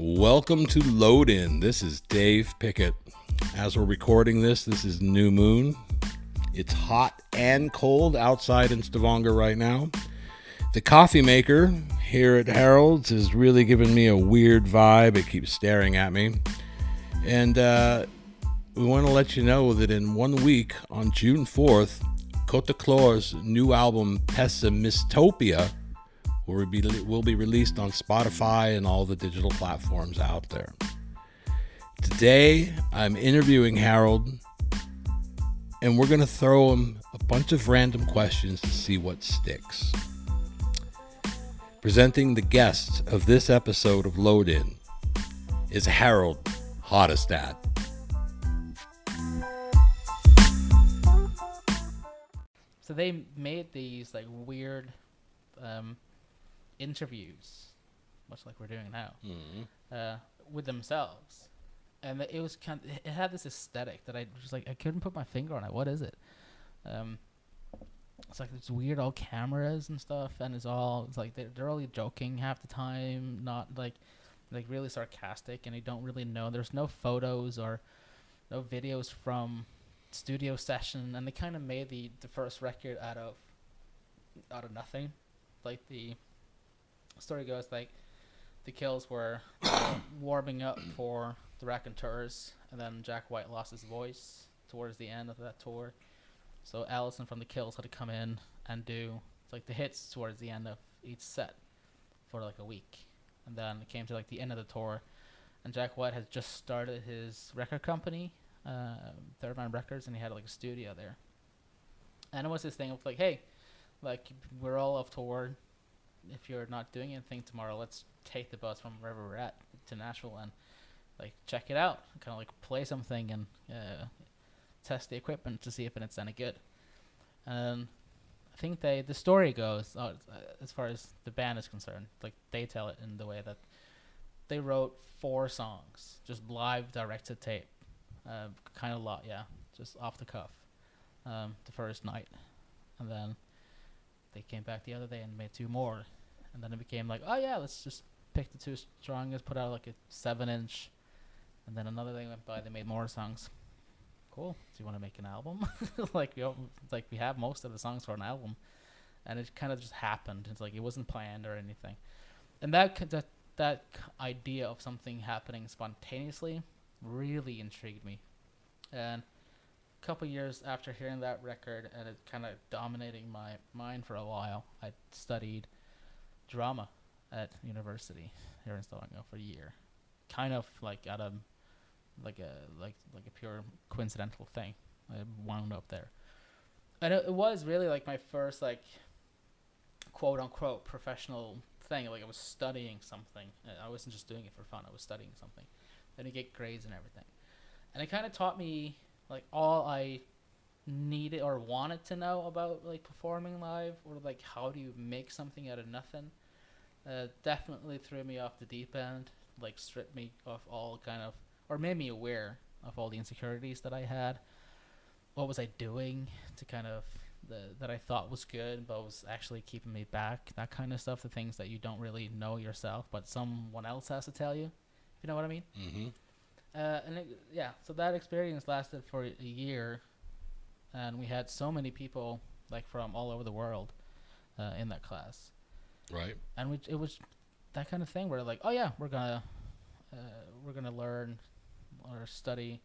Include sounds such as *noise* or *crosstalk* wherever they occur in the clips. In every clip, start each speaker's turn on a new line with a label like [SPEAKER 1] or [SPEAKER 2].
[SPEAKER 1] Welcome to Load In. This is Dave Pickett. As we're recording this, this is New Moon. It's hot and cold outside in Stavanger right now. The coffee maker here at Harald's is really giving me a weird vibe. It keeps staring at me. And uh, we want to let you know that in one week, on June 4th, Kotaclor's new album Pessimistopia will be, will be released on Spotify and all the digital platforms out there. Today, I'm interviewing Harald, and we're going to throw him a bunch of random questions to see what sticks. Presenting the guest of this episode of Load In is Harald Harestad.
[SPEAKER 2] So they made these like weird um, interviews, much like we're doing now, uh, with themselves, and it was kind. Of, it had this aesthetic that I just like. I couldn't put my finger on it. What is it? Um, it's like it's weird old cameras and stuff, and it's all. It's like they're, they're only joking half the time, not like like really sarcastic, and you don't really know. There's no photos or no videos from studio session, and they kind of made the the first record out of out of nothing. Like the story goes, like the Kills were *coughs* warming up for the Raconteurs, and then Jack White lost his voice towards the end of that tour. So Alison from the Kills had to come in and do like the hits towards the end of each set for like a week, and then it came to like the end of the tour, and Jack White had just started his record company, uh, Third Man Records, and he had like a studio there. And it was this thing of like, hey, like we're all off tour. If you're not doing anything tomorrow, let's take the bus from wherever we're at to Nashville and like check it out, kind of like play something and uh, test the equipment to see if it's any good. And I think they the story goes uh, as far as the band is concerned, like they tell it in the way that they wrote four songs, just live directed tape, uh, kind of lot, yeah, just off the cuff, um, the first night, and then they came back the other day and made two more, and then it became like, oh yeah, let's just pick the two strongest, put out like a seven inch, and then another day went by, they made more songs. Cool. Do you want to make an album? *laughs* like you know, like we have most of the songs for an album, and it kind of just happened. It's like it wasn't planned or anything, and that that that idea of something happening spontaneously really intrigued me, and a couple years after hearing that record and it kind of dominating my mind for a while, I studied drama at university here in Stavanger for a year, kind of like out of like a like like a pure coincidental thing. I wound up there, and it, it was really like my first like quote unquote professional thing. Like I was studying something. I wasn't just doing it for fun. I was studying something. Then you get grades and everything, and it kind of taught me like all I needed or wanted to know about like performing live or like how do you make something out of nothing. Uh, definitely threw me off the deep end. Like stripped me of all kind of or made me aware of all the insecurities that I had. What was I doing to kind of the, that I thought was good, but was actually keeping me back? That kind of stuff. The things that you don't really know yourself, but someone else has to tell you. If you know what I mean.
[SPEAKER 1] Mm-hmm.
[SPEAKER 2] Uh, and it, yeah, so that experience lasted for a year, and we had so many people like from all over the world uh, in that class,
[SPEAKER 1] Right.
[SPEAKER 2] and we it was that kind of thing where like, oh yeah, we're gonna uh, we're gonna learn or study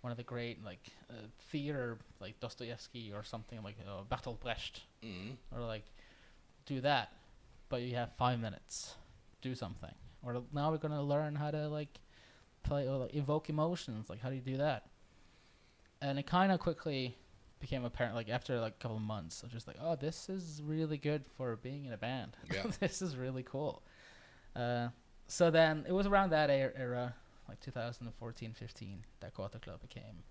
[SPEAKER 2] one of the great like uh, theater like Dostoevsky or something like uh, Bertolt Brecht
[SPEAKER 1] Mm-hmm.
[SPEAKER 2] or like do that, but you have five minutes, do something. Or now we're gonna learn how to like play or like, evoke emotions. Like how do you do that? And it kind of quickly became apparent, like after like a couple of months, of just like, oh, this is really good for being in a band. *laughs*
[SPEAKER 1] Yeah.
[SPEAKER 2] this is really cool. Uh, so then it was around that era, era like 2014, 15, that Kota Club became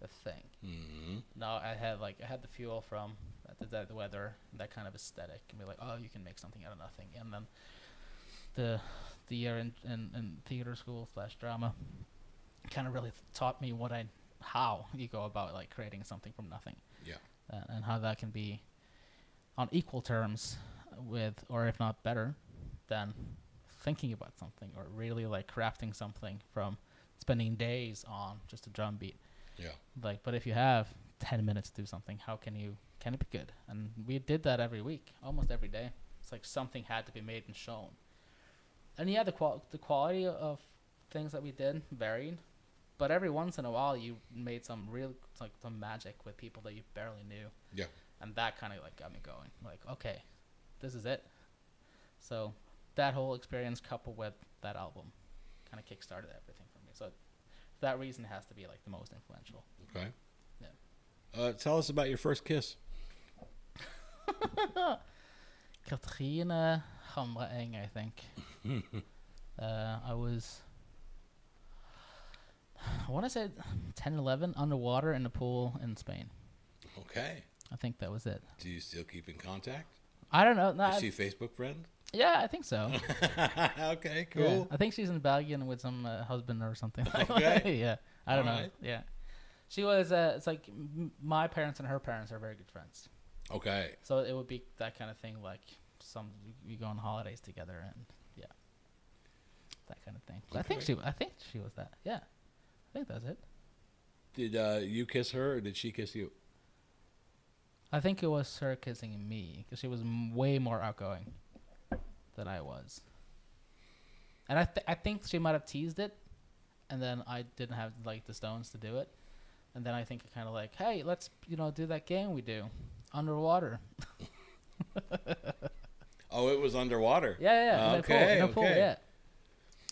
[SPEAKER 2] the thing.
[SPEAKER 1] Mm-hmm.
[SPEAKER 2] No, I had like I had the fuel from the, the, the weather, that kind of aesthetic, and be like, oh, you can make something out of nothing. And then the the year in in, in theater school slash drama kind of really taught me what I how you go about like creating something from nothing.
[SPEAKER 1] Yeah.
[SPEAKER 2] Uh, and how that can be on equal terms with, or if not better, than thinking about something or really like crafting something from spending days on just a drum beat.
[SPEAKER 1] Yeah.
[SPEAKER 2] Like, but if you have ten minutes to do something, how can you can it be good? And we did that every week, almost every day. It's like something had to be made and shown. And yeah, the qual the quality of things that we did varied, but every once in a while you made some real like some magic with people that you barely knew.
[SPEAKER 1] Yeah.
[SPEAKER 2] And that kind of like got me going. Like, okay, this is it. So that whole experience coupled with that album kind of kickstarted everything for me. So that reason has to be like the most influential.
[SPEAKER 1] Okay.
[SPEAKER 2] Yeah.
[SPEAKER 1] Uh, tell us about your first kiss. *laughs*
[SPEAKER 2] Katrina Hamra Eng, I think. *laughs* uh, I was, I want to say 10, 11, underwater in the pool in Spain.
[SPEAKER 1] Okay.
[SPEAKER 2] I think that was it.
[SPEAKER 1] Do you still keep in contact?
[SPEAKER 2] I don't know. No,
[SPEAKER 1] Is she a Facebook friend?
[SPEAKER 2] yeah, I think so. *laughs*
[SPEAKER 1] okay,
[SPEAKER 2] Yeah.
[SPEAKER 1] cool.
[SPEAKER 2] I think she's in Belgium with some uh, husband or something.
[SPEAKER 1] Okay. *laughs*
[SPEAKER 2] yeah. I don't know.
[SPEAKER 1] Alright.
[SPEAKER 2] Yeah. She was. Uh, it's like m- my parents and her parents are very good friends.
[SPEAKER 1] Okay.
[SPEAKER 2] So it would be that kind of thing, like some we go on holidays together and yeah, that kind of thing. I think
[SPEAKER 1] Okay.
[SPEAKER 2] she, I think she was that. Yeah, think that's it.
[SPEAKER 1] Did uh, you kiss her or did she kiss you?
[SPEAKER 2] I think it was her kissing me because she was m- way more outgoing than I was, and I th- I think she might have teased it, and then I didn't have like the stones to do it, and then I think it kind of like, hey, let's you know do that game we do underwater. *laughs*
[SPEAKER 1] Oh, it was underwater.
[SPEAKER 2] Yeah, yeah, pool,
[SPEAKER 1] Okay,
[SPEAKER 2] pool,
[SPEAKER 1] okay.
[SPEAKER 2] yeah.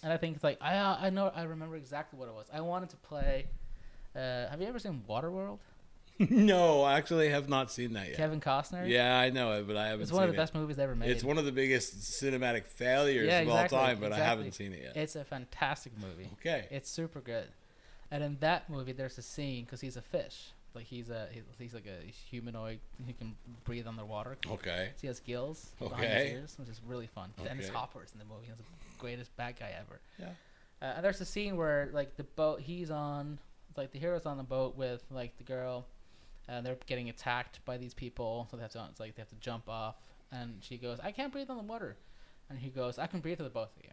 [SPEAKER 2] And I think it's like I uh, I know I remember exactly what it was. I wanted to play. Uh, have you ever seen Waterworld? *laughs*
[SPEAKER 1] no, I actually have not seen that yet.
[SPEAKER 2] Kevin Costner.
[SPEAKER 1] Yeah, I know it, but I haven't
[SPEAKER 2] it's one of the
[SPEAKER 1] it.
[SPEAKER 2] best movies ever made.
[SPEAKER 1] It's one of the biggest cinematic failures
[SPEAKER 2] Yeah,
[SPEAKER 1] of
[SPEAKER 2] exactly,
[SPEAKER 1] all time, but I haven't seen it yet.
[SPEAKER 2] It's a fantastic movie.
[SPEAKER 1] okay.
[SPEAKER 2] It's super good. And in that movie, there's a scene because he's a fish. Like he's a he's, he's like a humanoid. who can breathe underwater.
[SPEAKER 1] Okay.
[SPEAKER 2] So He has gills behind
[SPEAKER 1] Okay.
[SPEAKER 2] his ears, which is really fun. Dennis
[SPEAKER 1] Okay.
[SPEAKER 2] Hopper's in the movie. He's the greatest bad guy ever.
[SPEAKER 1] Yeah.
[SPEAKER 2] Uh, and there's a scene where like the boat he's on, like the hero's on the boat with like the girl, and they're getting attacked by these people. So they have to it's like they have to jump off, and she goes, "I can't breathe on the water," and he goes, "I can breathe for the both of you,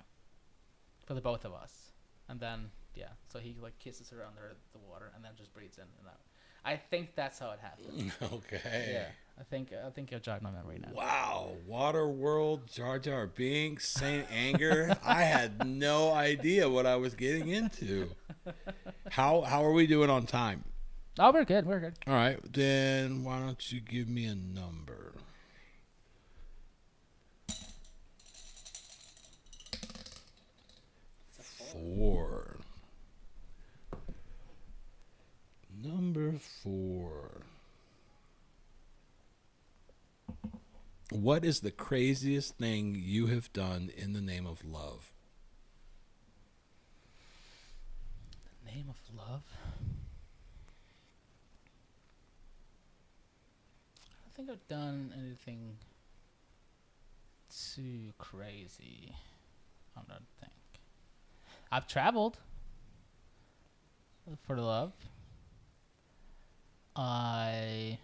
[SPEAKER 2] for the both of us." And then yeah, so he like kisses her under the water, and then just breathes in and out. I think that's how it happened. *laughs*
[SPEAKER 1] Okay.
[SPEAKER 2] Yeah, I think I think you've jogged my memory now.
[SPEAKER 1] Wow, Waterworld, Jar Jar Binks, Saint Anger. I had no idea what I was getting into. How how are we doing on time?
[SPEAKER 2] Oh, we're good. We're good.
[SPEAKER 1] All right, then why don't you give me a number? Four. Number four. What is the craziest thing you have done in the name of love?
[SPEAKER 2] The name of love. I don't think I've done anything too crazy. I don't think. I've traveled for love. I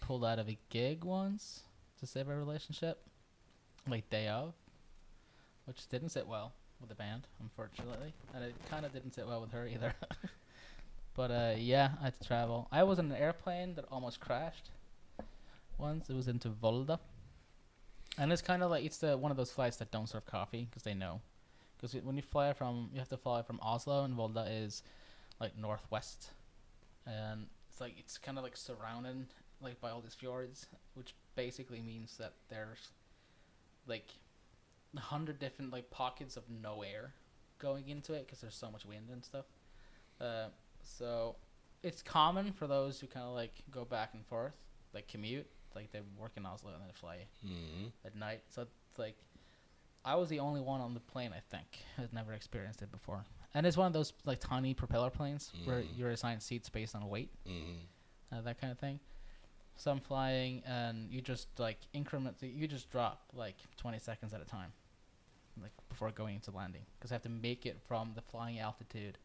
[SPEAKER 2] pulled out of a gig once to save a relationship, like day of, which didn't sit well with the band, unfortunately, and it kind of didn't sit well with her either. *laughs* but uh, yeah, I had to travel. I was in an airplane that almost crashed once. It was into Volda, and it's kind of like it's the one of those flights that don't serve coffee because they know. Because when you fly from, you have to fly from Oslo, and Volda is like northwest, and it's like it's kind of like surrounded like by all these fjords, which basically means that there's like a hundred different like pockets of no air going into it because there's so much wind and stuff. Uh, so it's common for those who kind of like go back and forth, like commute, like they work in Oslo and then fly
[SPEAKER 1] Mm-hmm.
[SPEAKER 2] at night. So it's like I was the only one on the plane. I think who had never experienced it before, and it's one of those like tiny propeller planes where
[SPEAKER 1] Mhm.
[SPEAKER 2] you're assigned seats based on weight,
[SPEAKER 1] Mm-hmm.
[SPEAKER 2] uh, that kind of thing. So I'm flying, and you just like increment. You just drop like 20 seconds at a time, like before going into landing, because I have to make it from the flying altitude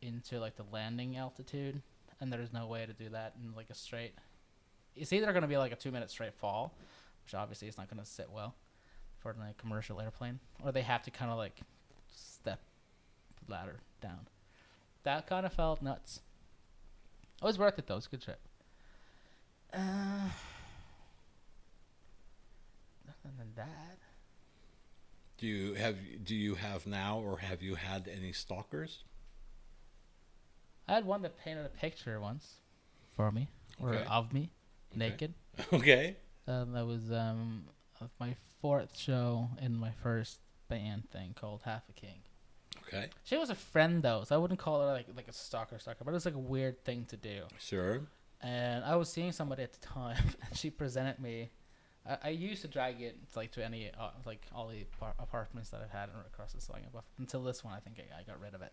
[SPEAKER 2] into like the landing altitude, and there's no way to do that in like a straight. It's either gonna be like a two minute straight fall, which obviously is not gonna sit well for the commercial airplane, or they have to kind of like ladder down. That kind of felt nuts. It was worth it though. It was a good trip. Uh, nothing than that.
[SPEAKER 1] Do you have do you have now or have you had any stalkers?
[SPEAKER 2] I had one that painted a picture once for me, or
[SPEAKER 1] Okay.
[SPEAKER 2] of me,
[SPEAKER 1] Okay.
[SPEAKER 2] naked. *laughs*
[SPEAKER 1] Okay.
[SPEAKER 2] Um, that was um of my fourth show in my first band thing called Half a King.
[SPEAKER 1] Okay.
[SPEAKER 2] She was a friend though, so I wouldn't call her like like a stalker stalker, but it was like a weird thing to do.
[SPEAKER 1] Sure.
[SPEAKER 2] And I was seeing somebody at the time, *laughs* and she presented me. I, I used to drag it like to any uh, like all the apar- apartments that I've had across the Song above until this one. I think I, I got rid of it.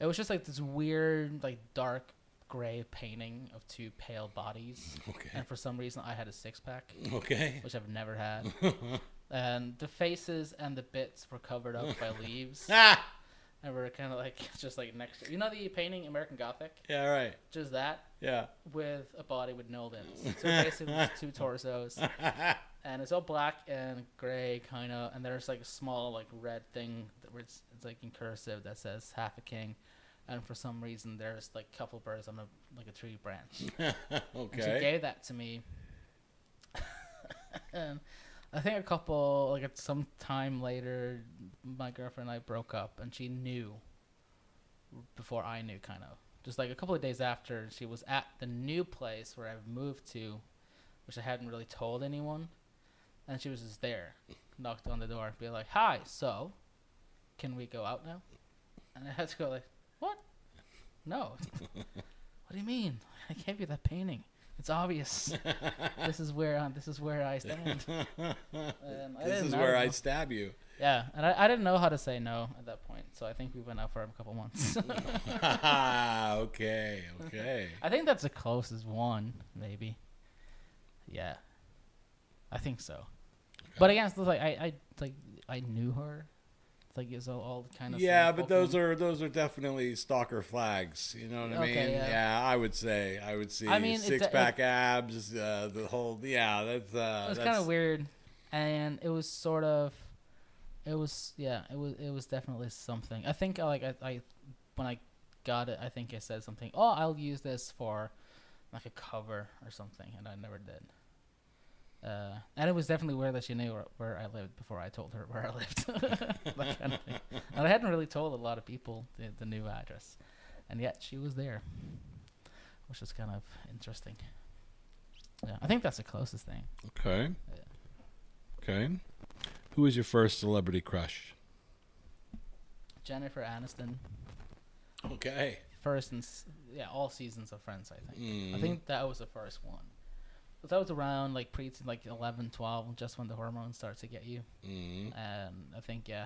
[SPEAKER 2] It was just like this weird like dark gray painting of two pale bodies, *laughs*
[SPEAKER 1] Okay.
[SPEAKER 2] and for some reason I had a six pack,
[SPEAKER 1] Okay.
[SPEAKER 2] which I've never had. *laughs* and the faces and the bits were covered up by leaves,
[SPEAKER 1] ah.
[SPEAKER 2] And we're kind of like *laughs* just like next to you know the painting American Gothic,
[SPEAKER 1] Yeah. Right.
[SPEAKER 2] just that
[SPEAKER 1] Yeah.
[SPEAKER 2] with a body with no limbs. *laughs* So basically, it's two torsos, *laughs* and it's all black and gray, kind of. And there's like a small like red thing that where it's, it's like in cursive that says "Half a King," and for some reason there's like a couple birds on a like a tree branch. And she gave that to me. and I think a couple like at some time later, my girlfriend and I broke up, and she knew before I knew, kind of. Just like a couple of days after, she was at the new place where I've moved to, which I hadn't really told anyone, and she was just there, knocked on the door, and be like, "Hi, so, can we go out now?" And I had to go like, "What? No. *laughs* what do you mean? I gave you that painting. It's obvious. *laughs* this is where uh, this is where I stand." And *laughs* I
[SPEAKER 1] this is where I
[SPEAKER 2] though.
[SPEAKER 1] stab you.
[SPEAKER 2] Yeah, and I, I didn't know how to say no at that point, so I think we went out for a couple months. *laughs*
[SPEAKER 1] okay. Okay.
[SPEAKER 2] I think that's the closest one, maybe. Yeah, I think so. But again, it's like I, I it's like I knew her. Like it's all, all kind of
[SPEAKER 1] yeah, but those are those are definitely stalker flags. You know what I
[SPEAKER 2] Okay,
[SPEAKER 1] mean?
[SPEAKER 2] yeah.
[SPEAKER 1] I would say I would see
[SPEAKER 2] I mean,
[SPEAKER 1] six pack abs, uh, the whole yeah. That's uh,
[SPEAKER 2] It was kind of weird, and it was sort of, it was yeah, it was it was definitely something. I think uh, like I, I when I got it, I think I said something. Oh, I'll use this for like a cover or something, and I never did. Uh, and it was definitely weird that she knew where, where I lived before I told her where I lived. *laughs* that kind of thing. *laughs* And I hadn't really told a lot of people the, the new address, and yet she was there, which was kind of interesting. Yeah, I think that's the closest thing.
[SPEAKER 1] Okay.
[SPEAKER 2] Yeah.
[SPEAKER 1] Okay. Who was your first celebrity crush?
[SPEAKER 2] Jennifer Aniston.
[SPEAKER 1] Okay.
[SPEAKER 2] First and s- yeah, all seasons of Friends. I think. I
[SPEAKER 1] Mm.
[SPEAKER 2] think that was the first one. But that was around like pre like 11, 12, just when the hormones start to get you.
[SPEAKER 1] Mm.
[SPEAKER 2] And I think yeah,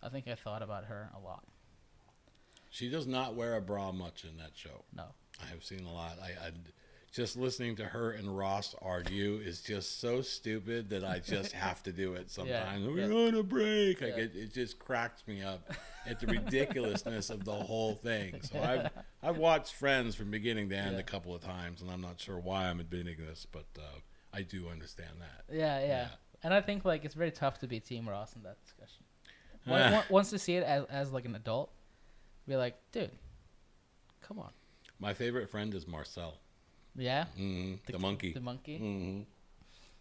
[SPEAKER 2] I think I thought about her a lot.
[SPEAKER 1] She does not wear a bra much in that show.
[SPEAKER 2] No.
[SPEAKER 1] I have seen a lot. I, I just listening to her and Ross argue is just so stupid that I just *laughs* have to do it sometimes. We're
[SPEAKER 2] yeah.
[SPEAKER 1] on a break. I
[SPEAKER 2] Yeah.
[SPEAKER 1] get it just cracks me up at the ridiculousness of the whole thing. So I've *laughs* I've watched Friends from beginning to end
[SPEAKER 2] Yeah.
[SPEAKER 1] a couple of times, and I'm not sure why I'm admitting this, but uh, I do understand that.
[SPEAKER 2] Yeah, yeah,
[SPEAKER 1] Yeah.
[SPEAKER 2] And I think like it's very tough to be Team Ross in that discussion. *laughs* Once, once- once to see it as as like an adult, be like, dude, come on.
[SPEAKER 1] My favorite friend is Marcel,
[SPEAKER 2] Yeah.
[SPEAKER 1] hmm the, monkey.
[SPEAKER 2] The monkey.
[SPEAKER 1] hmm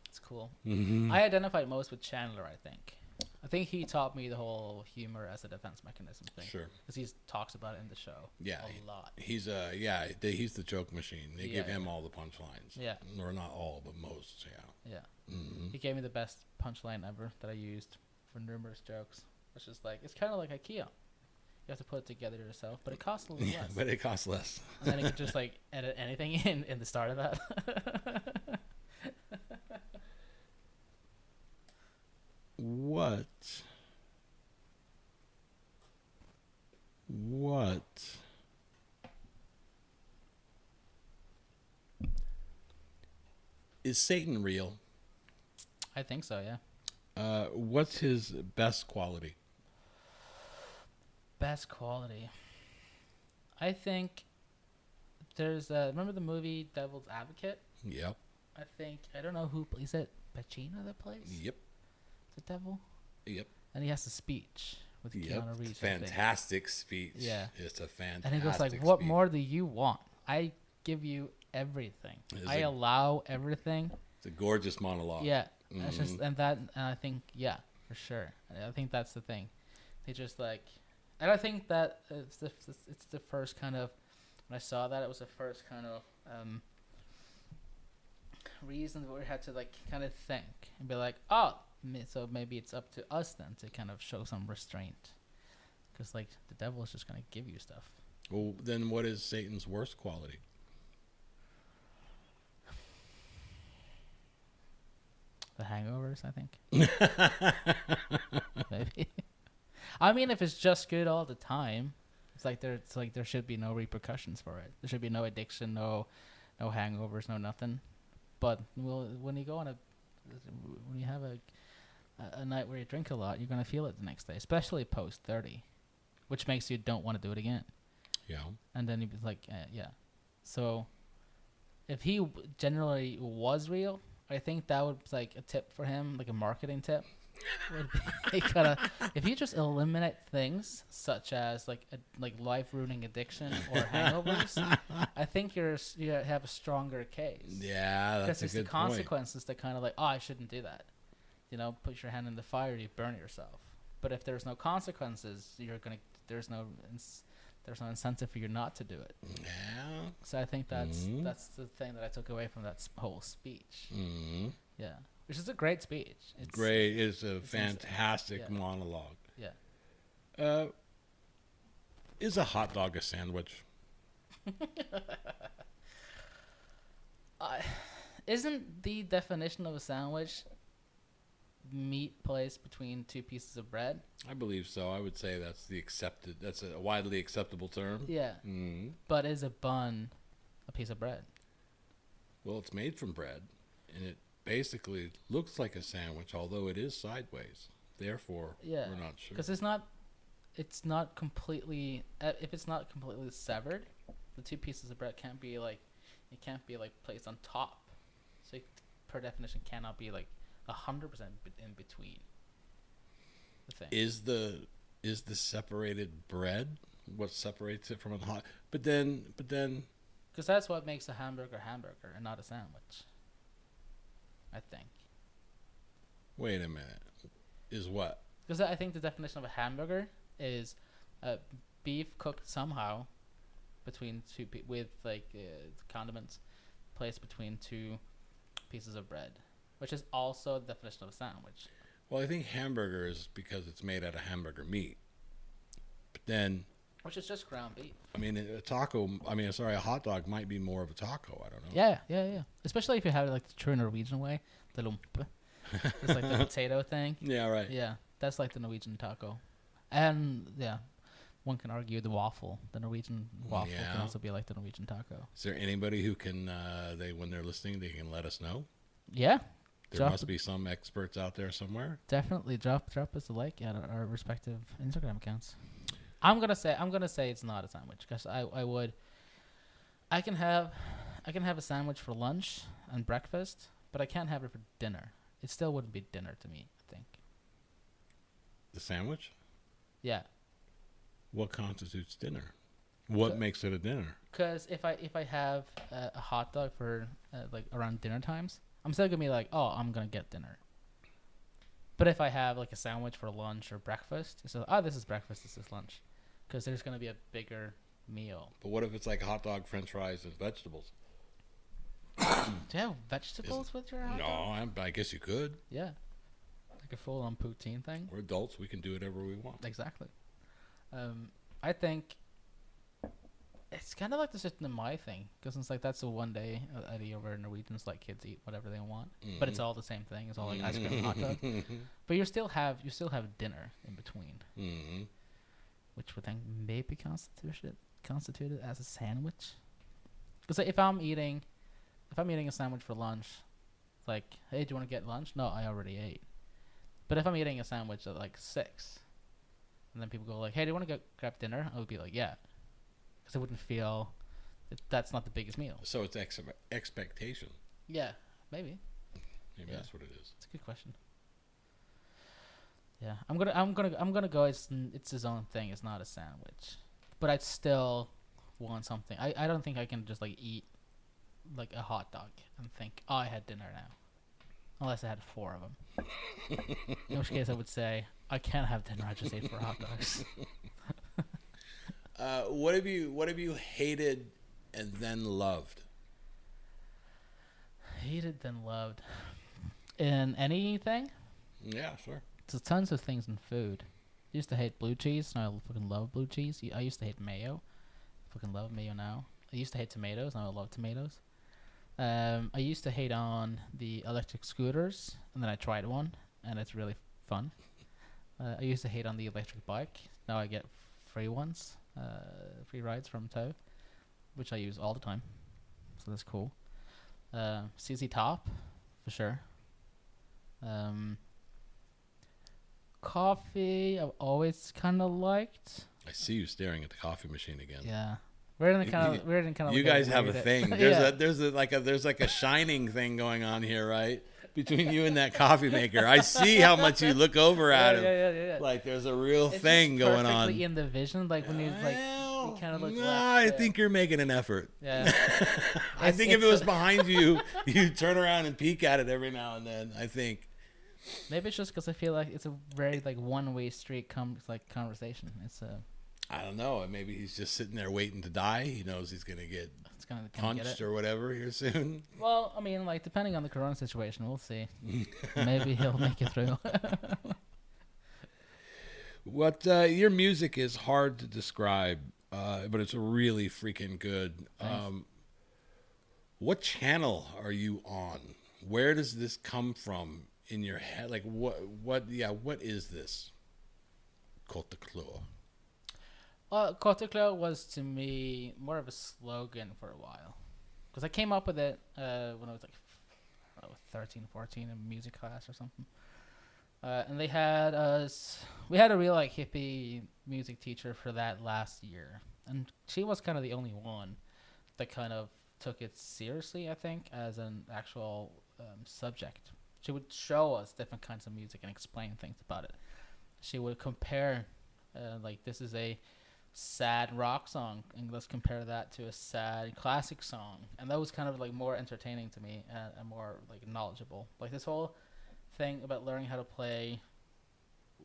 [SPEAKER 2] It's cool.
[SPEAKER 1] hmm
[SPEAKER 2] I identified most with Chandler. I think. I think he taught me the whole humor as a defense mechanism thing.
[SPEAKER 1] Sure.
[SPEAKER 2] Because he talks about it in the show.
[SPEAKER 1] Yeah,
[SPEAKER 2] A lot.
[SPEAKER 1] He's uh yeah they, he's the joke machine. They
[SPEAKER 2] Yeah,
[SPEAKER 1] give him
[SPEAKER 2] yeah.
[SPEAKER 1] all the punchlines.
[SPEAKER 2] Yeah.
[SPEAKER 1] or not all, but most. Yeah.
[SPEAKER 2] Yeah.
[SPEAKER 1] hmm
[SPEAKER 2] He gave me the best punchline ever that I used for numerous jokes. It's just like it's kind of like IKEA. You have to put it together yourself, but it costs a little
[SPEAKER 1] Yeah,
[SPEAKER 2] less.
[SPEAKER 1] but it costs less.
[SPEAKER 2] and then you could just like edit anything in in the start of that.
[SPEAKER 1] What? What? Is Satan real?
[SPEAKER 2] I think so. Yeah.
[SPEAKER 1] Uh, what's his best quality?
[SPEAKER 2] Best quality. I think there's uh remember the movie Devil's Advocate?
[SPEAKER 1] Yep.
[SPEAKER 2] I think I don't know who plays it. Pacino that plays.
[SPEAKER 1] Yep.
[SPEAKER 2] the devil,
[SPEAKER 1] Yep.
[SPEAKER 2] and he has a speech with
[SPEAKER 1] Yep.
[SPEAKER 2] Keanu Reeves.
[SPEAKER 1] Fantastic speech.
[SPEAKER 2] Yeah.
[SPEAKER 1] It's a fantastic.
[SPEAKER 2] And he goes like, "What
[SPEAKER 1] speech.
[SPEAKER 2] more do you want? I give you everything.
[SPEAKER 1] Is
[SPEAKER 2] I allow everything."
[SPEAKER 1] It's a gorgeous monologue.
[SPEAKER 2] Yeah, that's just and that and I think yeah for sure. I think that's the thing. They just like, and I think that it's the it's the first kind of when I saw that it was the first kind of um reason where we had to like kind of think and be like, oh, so maybe it's up to us then to kind of show some restraint, because like the devil is just gonna give you stuff.
[SPEAKER 1] Well, then what is Satan's worst quality?
[SPEAKER 2] The hangovers, I think. *laughs* Maybe. I mean, if it's just good all the time, it's like there, it's like there should be no repercussions for it. There should be no addiction, no, no hangovers, no nothing. But well, when you go on a, when you have a, a, a night where you drink a lot, you're gonna feel it the next day, especially post thirty, which makes you don't want to do it again.
[SPEAKER 1] Yeah.
[SPEAKER 2] And then he was like, uh, yeah. So, if he generally was real, I think that would be like a tip for him, like a marketing tip. Would be *laughs* if you just eliminate things such as like a, like life ruining addiction or *laughs* hangovers, I think you're you have a stronger case.
[SPEAKER 1] Yeah,
[SPEAKER 2] because
[SPEAKER 1] that's a
[SPEAKER 2] it's the
[SPEAKER 1] good point.
[SPEAKER 2] consequences that kind of like, oh, I shouldn't do that. You know, put your hand in the fire, you burn yourself. But if there's no consequences, you're gonna there's no ins- there's no incentive for you not to do it.
[SPEAKER 1] Yeah.
[SPEAKER 2] So I think that's
[SPEAKER 1] Mhm.
[SPEAKER 2] that's the thing that I took away from that whole speech.
[SPEAKER 1] hmm
[SPEAKER 2] Yeah, which is a great speech. It's
[SPEAKER 1] Great. It's a fantastic
[SPEAKER 2] yeah.
[SPEAKER 1] monologue.
[SPEAKER 2] Yeah.
[SPEAKER 1] Uh, is a hot dog a sandwich? *laughs*
[SPEAKER 2] Uh, isn't the definition of a sandwich meat placed between two pieces of bread?
[SPEAKER 1] I believe so. I would say that's the accepted. That's a widely acceptable term.
[SPEAKER 2] Yeah,
[SPEAKER 1] hmm
[SPEAKER 2] but is a bun a piece of bread?
[SPEAKER 1] Well, it's made from bread, and it basically looks like a sandwich, although it is sideways. Therefore,
[SPEAKER 2] Yeah,
[SPEAKER 1] we're not sure.
[SPEAKER 2] because it's not it's not completely uh, if it's not completely severed the two pieces of bread can't be like it can't be like placed on top so it, per definition cannot be like a hundred percent in between the thing
[SPEAKER 1] Is the is the separated bread what separates it from a hot? But then, but then,
[SPEAKER 2] because that's what makes a hamburger hamburger and not a sandwich i think
[SPEAKER 1] wait a minute. Is what?
[SPEAKER 2] because i think the definition of a hamburger is uh, beef cooked somehow between two pe- with like uh, condiments placed between two pieces of bread, which is also the definition of a sandwich.
[SPEAKER 1] Well, I think hamburger is because it's made out of hamburger meat. But then,
[SPEAKER 2] Which is just ground beef.
[SPEAKER 1] I mean, a taco. I mean, sorry, a hot dog might be more of a taco. I don't know.
[SPEAKER 2] Yeah, yeah, yeah. Especially if you have it like the true Norwegian way, the lump. It's like the *laughs* potato thing.
[SPEAKER 1] Yeah. Right.
[SPEAKER 2] Yeah, that's like the Norwegian taco. And yeah, one can argue the waffle, the Norwegian waffle, can also be like the Norwegian taco.
[SPEAKER 1] Is there anybody who can? Uh, they when they're listening, they can let us know.
[SPEAKER 2] Yeah,
[SPEAKER 1] There
[SPEAKER 2] Drop
[SPEAKER 1] must be some experts out there somewhere.
[SPEAKER 2] definitely drop drop us a like at our, our respective Instagram accounts. I'm gonna say I'm gonna say it's not a sandwich because I I would I can have I can have a sandwich for lunch and breakfast, but I can't have it for dinner. It still wouldn't be dinner to me. I think.
[SPEAKER 1] The sandwich.
[SPEAKER 2] Yeah,
[SPEAKER 1] What constitutes dinner? What makes it a dinner?
[SPEAKER 2] because if I if I have a, a hot dog for uh, like around dinner times, I'm still gonna be like, oh, I'm gonna get dinner. But if I have like a sandwich for lunch or breakfast, it's like, oh, this is breakfast, this is lunch, because there's gonna be a bigger meal.
[SPEAKER 1] But what if it's like hot dog, French fries, and vegetables? *coughs*
[SPEAKER 2] Do you have vegetables with your hot
[SPEAKER 1] No,
[SPEAKER 2] dog?
[SPEAKER 1] I'm, I guess you could.
[SPEAKER 2] Yeah, like a full-on poutine thing.
[SPEAKER 1] We're adults. We can do whatever we want.
[SPEAKER 2] Exactly. Um, I think it's kind of like the system my thing because it's like that's the one day uh, idea where Norwegians like kids eat whatever they want, but it's
[SPEAKER 1] Mhm.
[SPEAKER 2] all the same thing. It's all like ice cream and hot *laughs* dog. But you still have you still have dinner in between,
[SPEAKER 1] hmm
[SPEAKER 2] which would then maybe constituted constituted as a sandwich. Because if I'm eating, if I'm eating a sandwich for lunch, like, hey, do you want to get lunch? No, I already ate. But if I'm eating a sandwich at like six, and then people go like, hey, do you want to go grab dinner? I would be like, yeah, because I wouldn't feel that that's not the biggest meal.
[SPEAKER 1] So it's ex- expectation.
[SPEAKER 2] Yeah, maybe
[SPEAKER 1] Maybe
[SPEAKER 2] Yeah.
[SPEAKER 1] that's what it is.
[SPEAKER 2] it's a good question. Yeah, I'm gonna, I'm gonna, I'm gonna go. It's it's his own thing. It's not a sandwich, but I'd still want something. I, I don't think I can just like eat like a hot dog and think, oh, I had dinner now, unless I had four of them. *laughs* In which case, I would say I can't have dinner. I just ate four hot dogs. *laughs*
[SPEAKER 1] Uh, what have you What have you hated and then loved?
[SPEAKER 2] Hated then loved. In anything,
[SPEAKER 1] Yeah, sure.
[SPEAKER 2] There's tons of things in food. I used to hate blue cheese, and I fucking love blue cheese. I used to hate mayo. I Fucking love mayo now. I used to hate tomatoes, and I love tomatoes. Um, I used to hate on the electric scooters, and then I tried one, and it's really fun. *laughs* Uh, I used to hate on the electric bike. Now I get free ones, uh, free rides from Tow, which I use all the time. So that's cool. Uh, CZ Top, for sure. Um, coffee, I've always kind of liked.
[SPEAKER 1] I see you staring at the coffee machine again.
[SPEAKER 2] Yeah, we're in the kind of we're in the kind of.
[SPEAKER 1] You guys have a thing. *laughs* There's
[SPEAKER 2] yeah.
[SPEAKER 1] a there's a like a there's like a shining thing going on here, right? Between you and that coffee maker. I see how much you look over at him.
[SPEAKER 2] yeah, yeah, yeah.
[SPEAKER 1] Like there's a real
[SPEAKER 2] It's
[SPEAKER 1] thing going on.
[SPEAKER 2] in the vision, like when you like.
[SPEAKER 1] Well,
[SPEAKER 2] kinda look
[SPEAKER 1] no,
[SPEAKER 2] left,
[SPEAKER 1] I think you're making an effort.
[SPEAKER 2] Yeah, *laughs*
[SPEAKER 1] I think if it was behind you, you turn around and peek at it every now and then. I think.
[SPEAKER 2] Maybe it's just because I feel like it's a very like one way street com- like conversation. It's a
[SPEAKER 1] I don't know. Maybe he's just sitting there waiting to die. He knows he's gonna get
[SPEAKER 2] it's gonna get
[SPEAKER 1] punched or whatever here soon. *laughs*
[SPEAKER 2] Well, I mean, like depending on the corona situation, we'll see. *laughs* maybe he'll make it through. *laughs*
[SPEAKER 1] What uh, your music is hard to describe, uh, but it's really freaking good. Um, what channel are you on? Where does this come from in your head? Like what? What? Yeah. What is this? Côte de Clore.
[SPEAKER 2] Well, Kotuklo was to me more of a slogan for a while. Because I came up with it uh, when I was like I know, 13, 14 in music class or something. Uh, and they had us, we had a real like hippie music teacher for that last year. And she was kind of the only one that kind of took it seriously, I think, as an actual um, subject. She would show us different kinds of music and explain things about it. She would compare, uh, like, this is a sad rock song and let's compare that to a sad classic song and that was kind of like more entertaining to me and, and more like knowledgeable like this whole thing about learning how to play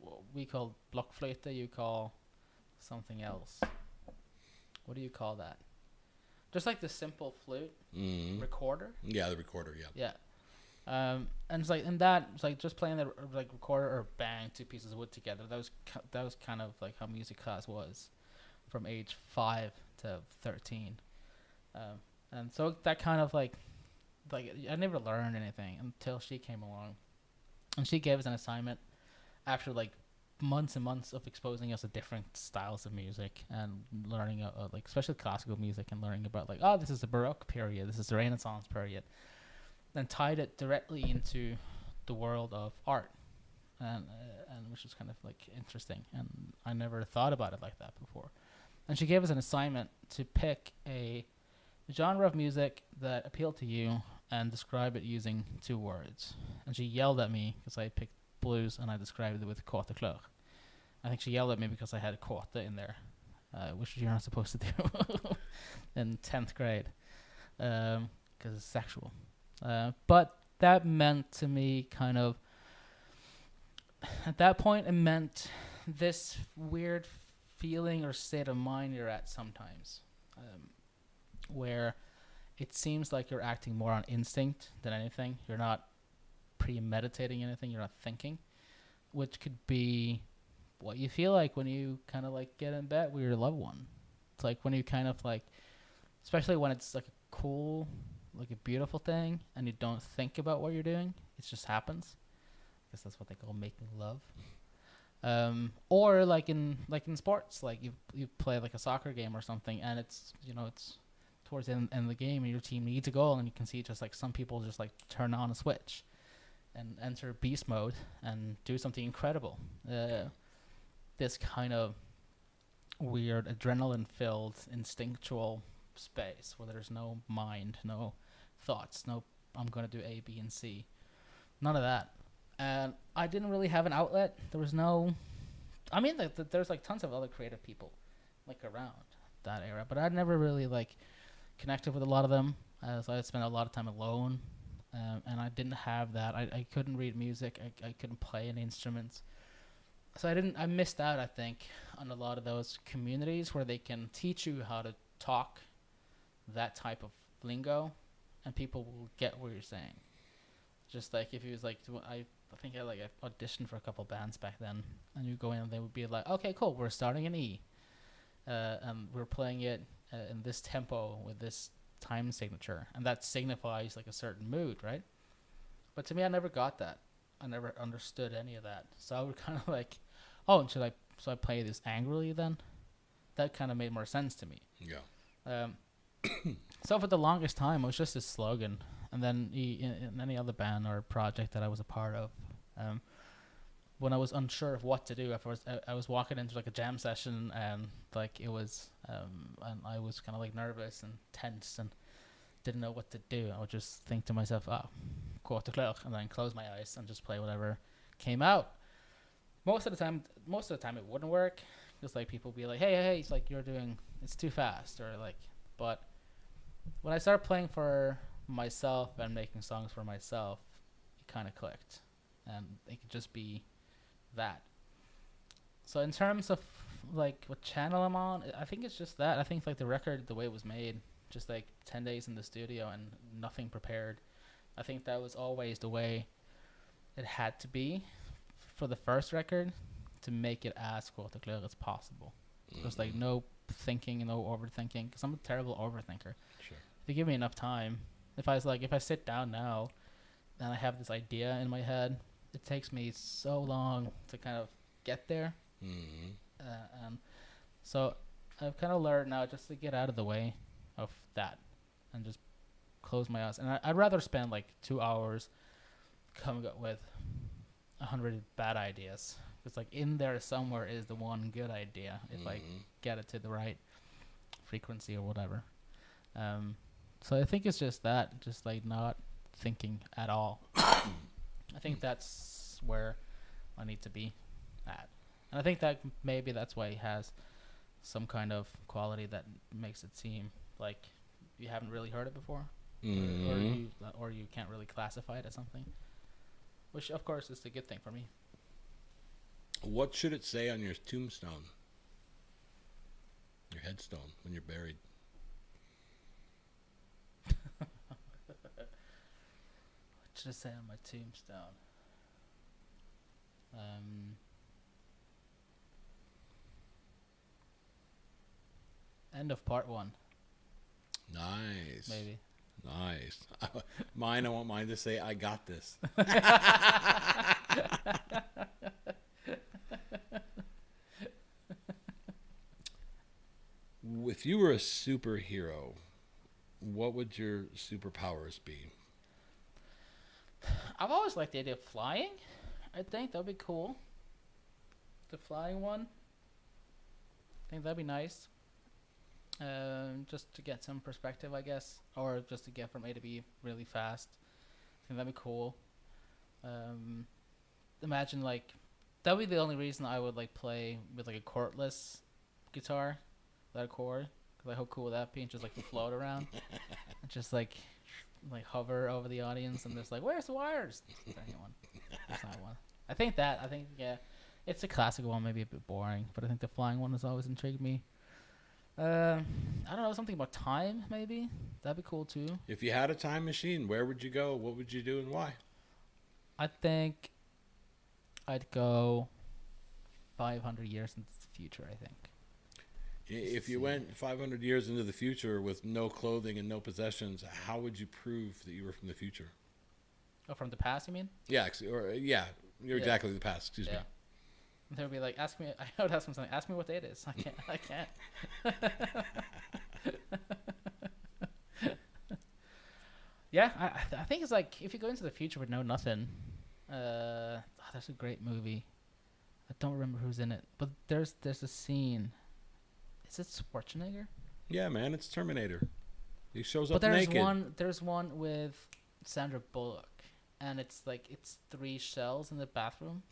[SPEAKER 2] what we call blockflöte you call something else what do you call that just like the simple flute
[SPEAKER 1] Mm.
[SPEAKER 2] recorder
[SPEAKER 1] Yeah, the recorder. Yeah.
[SPEAKER 2] yeah um, and it's like in that it's like just playing the like recorder or bang two pieces of wood together that was that was kind of like how music class was from age five to thirteen, um, and so that kind of like like I never learned anything until she came along, and she gave us an assignment after like months and months of exposing us to different styles of music and learning uh, uh, like especially classical music and learning about like oh this is the baroque period this is the renaissance period and tied it directly into the world of art. And uh, and which was kind of like interesting. And I never thought about it like that before. And she gave us an assignment to pick a genre of music that appealed to you and describe it using two words. And she yelled at me because I picked blues and I described it with a quarter cleur I think she yelled at me because I had a quarter in there uh, which you're not supposed to do *laughs* in 10th grade because it's sexual uh, but that meant to me kind of at that point it meant this weird feeling or state of mind you're at sometimes um, where it seems like you're acting more on instinct than anything. You're not premeditating anything. You're not thinking which could be what you feel like when you kind of like get in bed with your loved one. It's like when you kind of like especially when it's like a cool like a beautiful thing and you don't think about what you're doing it just happens. I guess that's what they call making love. Um, or like in like in sports like you you play like a soccer game or something and it's you know it's towards the end, end of the game and your team needs a goal and you can see just like some people just like turn on a switch and enter beast mode and do something incredible. Uh, this kind of weird adrenaline filled instinctual space where there's no mind no thoughts no i'm to do a b and c none of that and I didn't really have an outlet. There was no, I mean, like, th- there's like tons of other creative people, like around that era, but I'd never really like connected with a lot of them. Uh, so I spent a lot of time alone, um, and I didn't have that. I, I couldn't read music. I, I couldn't play any instruments. So I didn't. I missed out. I think on a lot of those communities where they can teach you how to talk that type of lingo, and people will get what you're saying. Just like if he was like, I I think I like I auditioned for a couple bands back then, and you go in and they would be like, okay, cool, we're starting in E, uh, and we're playing it uh, in this tempo with this time signature, and that signifies like a certain mood, right? But to me, I never got that. I never understood any of that. So I would *laughs* kind of like, oh, should I? So I play this angrily then? That kind of made more sense to me.
[SPEAKER 1] Yeah.
[SPEAKER 2] Um, *coughs* so for the longest time, it was just a slogan, and then he, in, in any other band or project that I was a part of, um, when I was unsure of what to do, I was I, I was walking into like a jam session and like it was, um, and I was kind of like nervous and tense and didn't know what to do. I would just think to myself, oh, quarter clock, and then close my eyes and just play whatever came out. Most of the time, most of the time it wouldn't work. Just like people would be like, hey, hey, hey, it's like you're doing, it's too fast, or like, but when I started playing for myself and making songs for myself, it kind of clicked, and it could just be that. So in terms of like what channel I'm on, I think it's just that. I think like the record, the way it was made, just like ten days in the studio and nothing prepared. I think that was always the way it had to be for the first record to make it as quarter clear as possible. Just like mm. no thinking, no overthinking. Because I'm a terrible overthinker.
[SPEAKER 1] Sure.
[SPEAKER 2] If you give me enough time, if I was like, if I sit down now, and I have this idea in my head, it takes me so long to kind of get there.
[SPEAKER 1] hmm
[SPEAKER 2] Uh, and so I've kind of learned now just to get out of the way of that and just close my eyes. And I, I'd rather spend like two hours coming up with a hundred bad ideas. It's like in there somewhere is the one good idea if I
[SPEAKER 1] Mhm.
[SPEAKER 2] get it to the right frequency or whatever. Um, so I think it's just that, just like not thinking at all. *coughs* I think that's where I need to be at, and I think that maybe that's why he has some kind of quality that makes it seem like you haven't really heard it before, or, or
[SPEAKER 1] Mhm.
[SPEAKER 2] you or you can't really classify it as something. Which of course is a good thing for me.
[SPEAKER 1] What should it say on your tombstone? Your headstone when you're buried.
[SPEAKER 2] What should I say on my tombstone? Um, end of part one,
[SPEAKER 1] Nice.
[SPEAKER 2] maybe.
[SPEAKER 1] Nice. *laughs* mine, I want mine to say, I got this. *laughs* *laughs* if you were a superhero, what would your superpowers be?
[SPEAKER 2] I've always liked the idea of flying. I think that'd be cool. The flying one. I think that'd be nice. Um, just to get some perspective, I guess, or just to get from A to B really fast. I think that'd be cool. Um, imagine like that would be the only reason I would like play with like a cordless guitar, cord. Cause like how cool would that be? And just like float around, *laughs* and just like like hover over the audience and just like, where's the wires? Is there anyone? There's not one. I think that I think yeah, it's a classic one, maybe a bit boring, but I think the flying one has always intrigued me. Um, I don't know something about time, maybe that'd be cool too.
[SPEAKER 1] If you had a time machine, where would you go? What would you do and why?
[SPEAKER 2] I think I'd go 500 years into the future. I think.
[SPEAKER 1] I- If you went 500 years into the future with no clothing and no possessions, how would you prove that you were from the future?
[SPEAKER 2] Oh, from the past, you mean?
[SPEAKER 1] Yeah, ex- or yeah, you're
[SPEAKER 2] Yeah.
[SPEAKER 1] exactly the past. Excuse
[SPEAKER 2] Yeah.
[SPEAKER 1] me.
[SPEAKER 2] And They would be like, ask me. *laughs* I would ask them something. Ask me what day it is. I can't. I can't. *laughs* yeah, I, I- I think it's like if you go into the future with no nothing. Uh, oh, that's a great movie. I don't remember who's in it, but there's there's a scene. Is it Schwarzenegger?
[SPEAKER 1] Yeah, man, it's Terminator. He shows
[SPEAKER 2] But
[SPEAKER 1] up
[SPEAKER 2] there's
[SPEAKER 1] naked.
[SPEAKER 2] one. There's one with Sandra Bullock. and it's like it's three shells in the bathroom.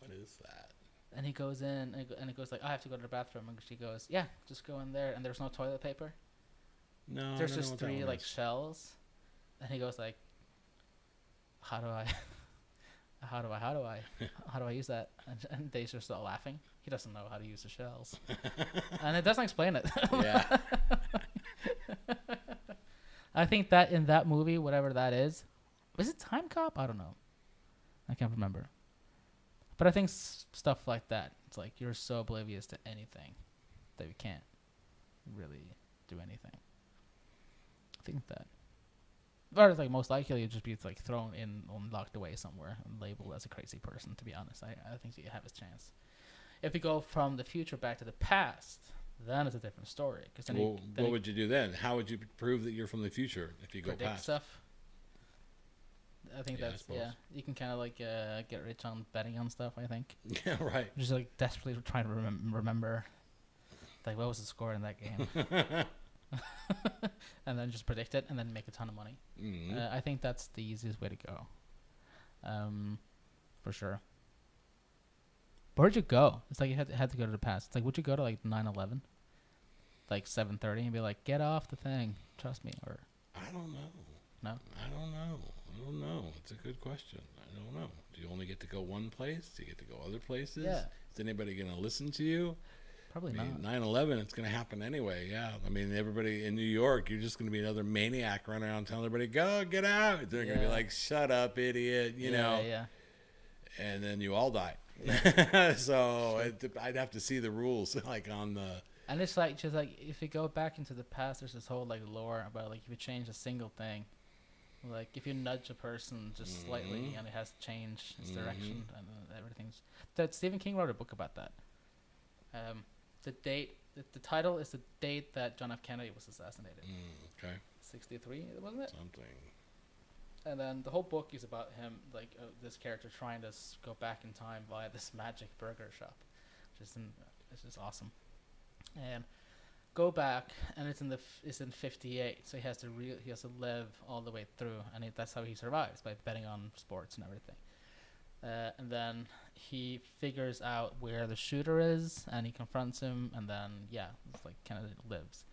[SPEAKER 1] What is that?
[SPEAKER 2] And he goes in, and it, go- and it goes like, "I have to go to the bathroom," and she goes, "Yeah, just go in there." And there's no toilet paper.
[SPEAKER 1] No,
[SPEAKER 2] there's just three like
[SPEAKER 1] is.
[SPEAKER 2] shells, and he goes like, "How do I, how do I, how do I, *laughs* how do I use that?" And, *laughs* and they just start laughing. He doesn't know how to use the shells, *laughs* and it doesn't explain it.
[SPEAKER 1] yeah.
[SPEAKER 2] I think that in that movie, whatever that is, was it Time Cop? I don't know. I can't remember. But I think s- stuff like that, it's like you're so oblivious to anything that you can't really do anything. I think that. Or like most likely it'd just be like thrown in and locked away somewhere and labeled as a crazy person. To be honest, I I think you have a chance. If you go from the future back to the past, then it's a different story. Because then,
[SPEAKER 1] Well,
[SPEAKER 2] you,
[SPEAKER 1] what
[SPEAKER 2] you
[SPEAKER 1] would you do then? How would you prove that you're from the future if you go past?
[SPEAKER 2] stuff. I think
[SPEAKER 1] Yeah,
[SPEAKER 2] that's
[SPEAKER 1] suppose.
[SPEAKER 2] yeah. You can kind of like uh, get rich on betting on stuff. I think *laughs*
[SPEAKER 1] Yeah, right.
[SPEAKER 2] just like desperately trying to remem- remember, like what was the score in that game, *laughs* *laughs* and then just predict it and then make a ton of money.
[SPEAKER 1] Mhm.
[SPEAKER 2] Uh, I think that's the easiest way to go. Um, for sure. Where'd you go? It's like you had to, had to go to the past. It's like would you go to like 9-11? like seven thirty, and be like, "Get off the thing, trust me," or
[SPEAKER 1] I don't know.
[SPEAKER 2] No?
[SPEAKER 1] I don't know. I don't know. It's a good question. I don't know. Do you only get to go one place? Do you get to go other places?
[SPEAKER 2] Yeah.
[SPEAKER 1] Is anybody going to listen to you?
[SPEAKER 2] Probably
[SPEAKER 1] I mean,
[SPEAKER 2] not.
[SPEAKER 1] 9/11, it's going to happen anyway. Yeah. I mean, everybody in New York, you're just going to be another maniac running around telling everybody, "Go, get out." They're going to be like, "Shut up, idiot," you
[SPEAKER 2] yeah,
[SPEAKER 1] know.
[SPEAKER 2] yeah.
[SPEAKER 1] And then you all die. *laughs* so it, I'd have to see the rules *laughs* like on the
[SPEAKER 2] And it's like just like if you go back into the past, there's this whole like lore about like if you change a single thing, like if you nudge a person just slightly
[SPEAKER 1] Mhm.
[SPEAKER 2] and it has to change its
[SPEAKER 1] Mhm.
[SPEAKER 2] direction and everything's. That Stephen King wrote a book about that. Um, the date, the, the title is the date that John F. Kennedy was assassinated,
[SPEAKER 1] mm, okay
[SPEAKER 2] sixty three, wasn't it?
[SPEAKER 1] something.
[SPEAKER 2] And then the whole book is about him, like uh, this character trying to s- go back in time via this magic burger shop, which is in, it's just awesome. And go back, and it's in the f- it's in '58, so he has to re- he has to live all the way through, and it, that's how he survives by betting on sports and everything. Uh, and then he figures out where the shooter is, and he confronts him, and then yeah, it's like Kennedy lives.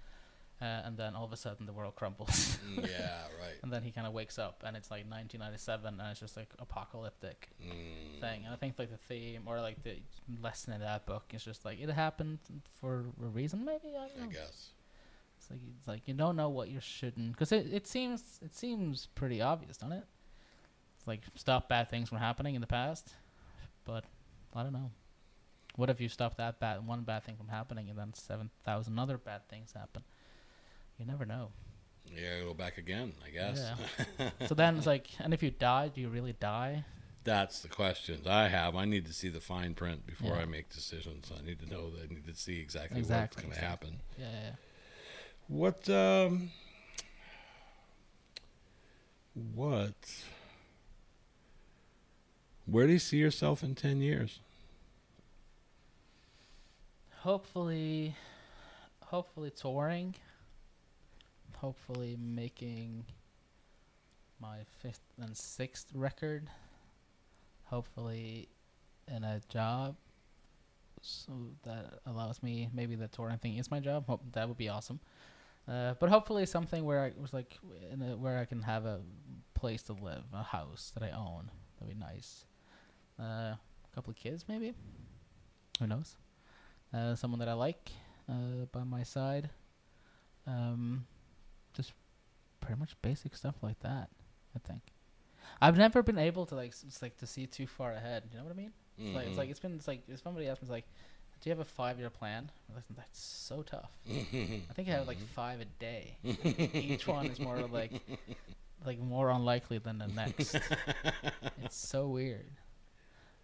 [SPEAKER 2] Uh, and then all of a sudden the world *laughs* crumbles.
[SPEAKER 1] Mm, yeah, *laughs* right.
[SPEAKER 2] And then he kind of wakes up, and it's like 1997, and it's just like apocalyptic
[SPEAKER 1] Mm.
[SPEAKER 2] thing. And I think like the theme or like the lesson in that book is just like it happened for a reason, maybe. I don't
[SPEAKER 1] I guess.
[SPEAKER 2] It's like it's like you don't know what you shouldn't, because it, it seems it seems pretty obvious, doesn't it? Like stop bad things from happening in the past, but I don't know. What if you stop that bad one bad thing from happening, and then seven thousand other bad things happen? You never know.
[SPEAKER 1] Yeah, go back again, I guess. Yeah. *laughs*
[SPEAKER 2] so then it's like, and if you die, do you really die?
[SPEAKER 1] That's the questions I have. I need to see the fine print before
[SPEAKER 2] Yeah.
[SPEAKER 1] I make decisions. I need to know that I need to see exactly,
[SPEAKER 2] Exactly,
[SPEAKER 1] what's going to
[SPEAKER 2] exactly.
[SPEAKER 1] happen.
[SPEAKER 2] Yeah, yeah, yeah.
[SPEAKER 1] What um what where do you see yourself in 10 years?
[SPEAKER 2] Hopefully, hopefully touring. Hopefully making my fifth and sixth record. Hopefully, in a job, so that allows me maybe the touring thing is my job. Hope that would be awesome. Uh, but hopefully something where I was like a, where I can have a place to live, a house that I own. That'd be nice. Uh, a couple of kids maybe. Who knows? uh, someone that I like uh, by my side. Um, just pretty much basic stuff like that. I think. I've never been able to like s- like to see too far ahead. You know what I mean? It's like it's like it's been it's like if somebody asked me like, do you have a five year plan? I'm like, that's so tough. *laughs* I think I have like five a day. *laughs* Each one is more like like more unlikely than the next. *laughs* it's so weird.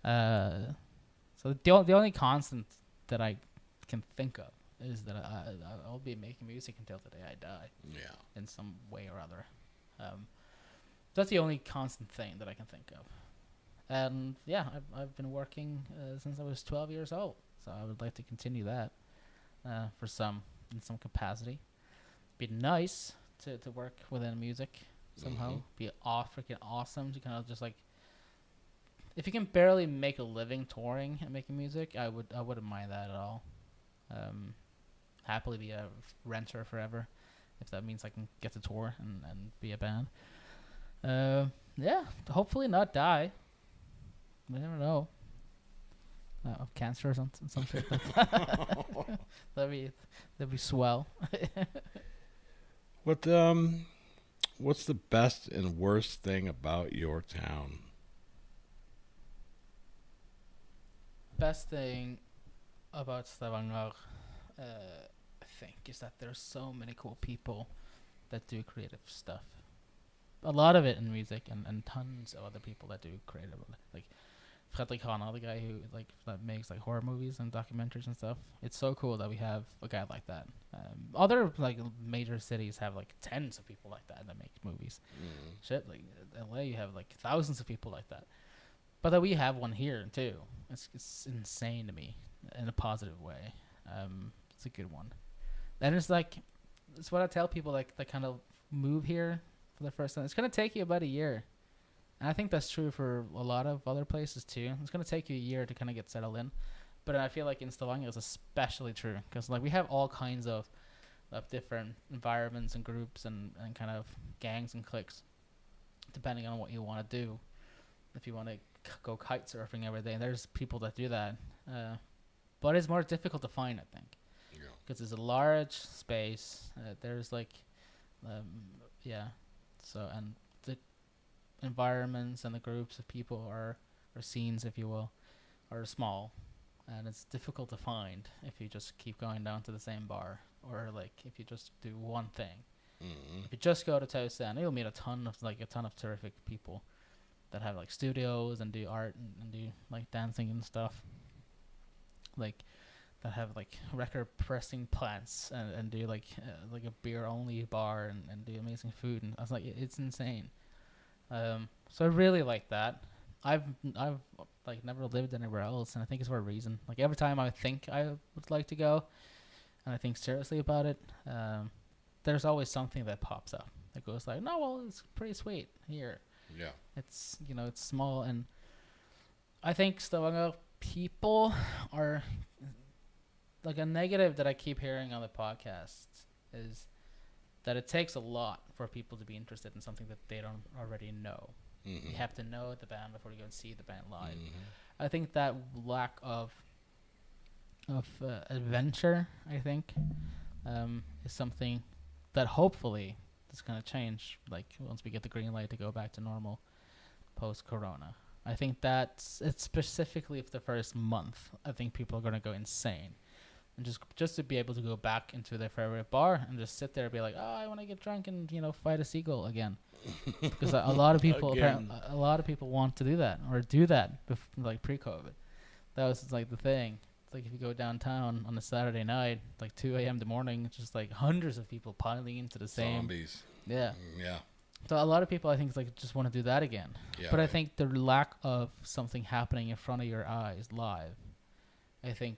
[SPEAKER 2] Uh, so the the only constant that I can think of is that I, I I'll be making music until the day I die
[SPEAKER 1] yeah.
[SPEAKER 2] in some way or other. Um, that's the only constant thing that I can think of. And yeah, I've I've been working uh, since I was 12 years old, so I would like to continue that uh, for some in some capacity. Be nice to, to work within music somehow.
[SPEAKER 1] Mhm.
[SPEAKER 2] Be aw freaking awesome to kind of just like. If you can barely make a living touring and making music, I would I wouldn't mind that at all. Um, happily be a renter forever, if that means I can get to tour and, and be a band. Uh, yeah, hopefully not die. We never know. Uh, of cancer or something, some shit. that. *laughs* that'd be that'd be swell. *laughs*
[SPEAKER 1] What um, what's the best and worst thing about your town?
[SPEAKER 2] Best thing about Stavanger, uh, I think, is that there's so many cool people that do creative stuff. A lot of it in music, and, and tons of other people that do creative, like Fredrik Hana, the guy who like that makes like horror movies and documentaries and stuff. It's so cool that we have a guy like that. Um, other like major cities have like tens of people like that that make movies. Shit, like LA, you have like thousands of people like that. But that we have one here too. It's, it's insane to me in a positive way. Um, it's a good one. And it's like, it's what I tell people like that kind of move here for the first time. It's gonna take you about a year, and I think that's true for a lot of other places too. It's gonna take you a year to kind of get settled in, but I feel like in Stavanger it's especially true because like we have all kinds of of different environments and groups and, and kind of gangs and cliques, depending on what you want to do. If you want to go kite surfing every day, there's people that do that, uh, but it's more difficult to find, I think
[SPEAKER 1] Yeah.
[SPEAKER 2] because it's a large space. Uh, there's like, um, yeah, so and the environments and the groups of people are or scenes, if you will, are small, and it's difficult to find if you just keep going down to the same bar or like if you just do one thing.
[SPEAKER 1] Mm-hmm.
[SPEAKER 2] If you just go to Tou Scene, you'll meet a ton of like a ton of terrific people that have like studios and do art and, and do like dancing and stuff. Like that have like record pressing plants and, and do like uh, like a beer only bar and, and do amazing food and I was like it's insane. Um, so I really like that. I've I've like never lived anywhere else and I think it's for a reason. Like every time I think I would like to go, and I think seriously about it, um, there's always something that pops up that goes like, no, well, it's pretty sweet here.
[SPEAKER 1] Yeah.
[SPEAKER 2] It's you know, it's small, and I think Stavanger people are like a negative that I keep hearing on the podcast is that it takes a lot for people to be interested in something that they don't already know.
[SPEAKER 1] Mm-hmm.
[SPEAKER 2] You have to know the band before you go and see the band live.
[SPEAKER 1] Mhm.
[SPEAKER 2] I think that lack of of uh, adventure, I think, um, is something that hopefully is going to change. Like once we get the green light to go back to normal post Corona, I think that's it's specifically for the first month. I think people are going to go insane. And just just to be able to go back into their favorite bar and just sit there and be like, oh, I want to get drunk and you know fight a seagull again, because a, a lot of people a lot of people want to do that or do that bef- like pre-COVID. That was like the thing. Like if you go downtown on a Saturday night, like 2 a.m. the morning, it's just like hundreds of people piling into the same.
[SPEAKER 1] Zombies.
[SPEAKER 2] Yeah.
[SPEAKER 1] Mm, Yeah.
[SPEAKER 2] So a lot of people, I think, like just want to do that again.
[SPEAKER 1] Yeah.
[SPEAKER 2] but I think the lack of something happening in front of your eyes live, I think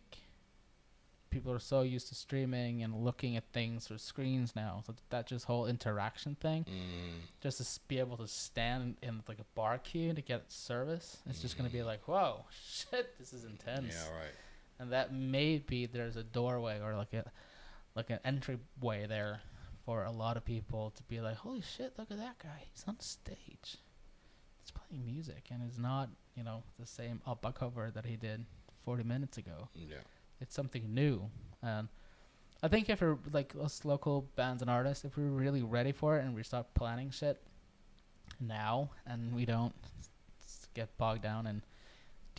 [SPEAKER 2] people are so used to streaming and looking at things through screens now. So that just whole interaction thing,
[SPEAKER 1] Mm,
[SPEAKER 2] just to be able to stand in like a bar queue to get service, it's just gonna be like, whoa, *laughs* shit, this is intense.
[SPEAKER 1] yeah. Right.
[SPEAKER 2] And that maybe there's a doorway or like a like an entryway there for a lot of people to be like, holy shit, look at that guy. He's on stage. He's playing music and it's not, you know, the same up cover that he did 40 minutes ago.
[SPEAKER 1] Yeah.
[SPEAKER 2] It's something new. And I think if we're like us local bands and artists, if we're really ready for it and we start planning shit now and we don't get bogged down in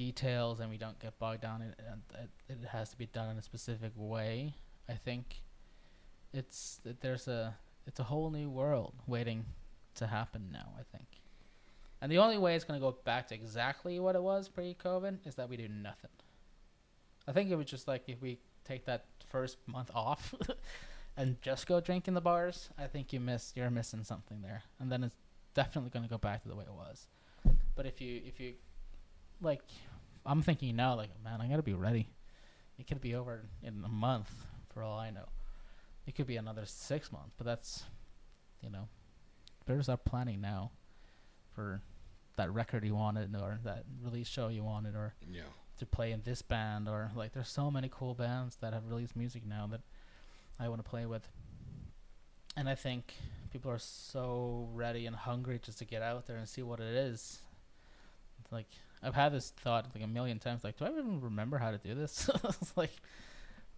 [SPEAKER 2] details and we don't get bogged down in it, it has to be done in a specific way, I think it's there's a it's a whole new world waiting to happen now, I think. And the only way it's going to go back to exactly what it was pre-COVID is that we do nothing. I think it was just like if we take that first month off *laughs* and just go drink in the bars, I think you miss you're missing something there. And then it's definitely going to go back to the way it was. But if you if you like I'm thinking now like man, I got to be ready. It could be over in a month for all I know. It could be another 6 months, but that's you know better start planning now for that record you wanted or that release show you wanted or
[SPEAKER 1] Yeah.
[SPEAKER 2] to play in this band or like there's so many cool bands that have released music now that I want to play with. And I think people are so ready and hungry just to get out there and see what it is. It's like I've had this thought like a million times like do I even remember how to do this? *laughs* It's like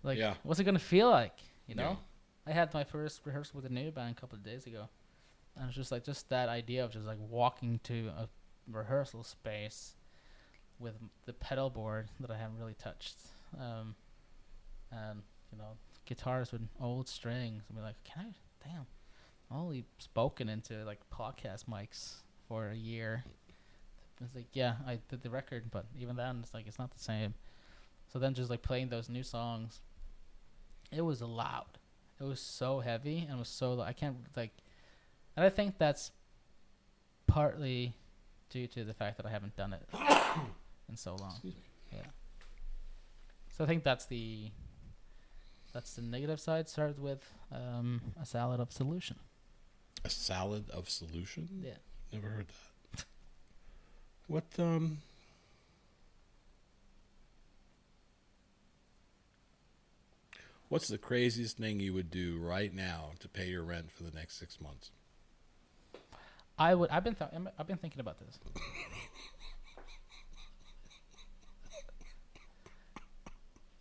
[SPEAKER 2] like
[SPEAKER 1] Yeah.
[SPEAKER 2] what's it going to feel like, you know?
[SPEAKER 1] Yeah.
[SPEAKER 2] I had my first rehearsal with a new band a couple of days ago. And it's just like just that idea of just like walking to a rehearsal space with the pedal board that I haven't really touched. Um, and you know, guitars with old strings. I mean, like, can I? Damn, I'm only spoken into like podcast mics for a year. It's like, yeah, I did the record, but even then, it's like it's not the same. So then, just like playing those new songs, it was loud. It was so heavy and was so I can't like, and I think that's partly due to the fact that I haven't done it *coughs* in so long.
[SPEAKER 1] Excuse me.
[SPEAKER 2] Yeah. So I think that's the that's the negative side. Started with um, a salad of solution.
[SPEAKER 1] A salad of solution?
[SPEAKER 2] Yeah.
[SPEAKER 1] Never heard that. What um What's the craziest thing you would do right now to pay your rent for the next 6 months?
[SPEAKER 2] I would. I've been. Th- I've been thinking about this.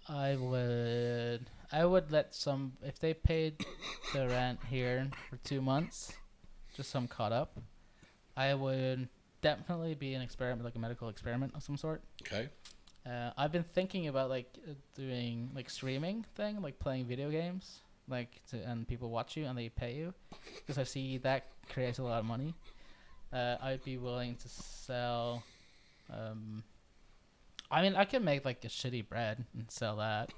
[SPEAKER 2] I would. I would let some. If they paid the rent here for two months, just some caught up. I would definitely be an experiment, like a medical experiment of some sort.
[SPEAKER 1] Okay?
[SPEAKER 2] Uh, I've been thinking about like uh, doing like streaming thing, like playing video games, like to, and people watch you and they pay you, because I see that creates a lot of money. Uh, I'd be willing to sell. Um, I mean, I can make like a shitty bread and sell that.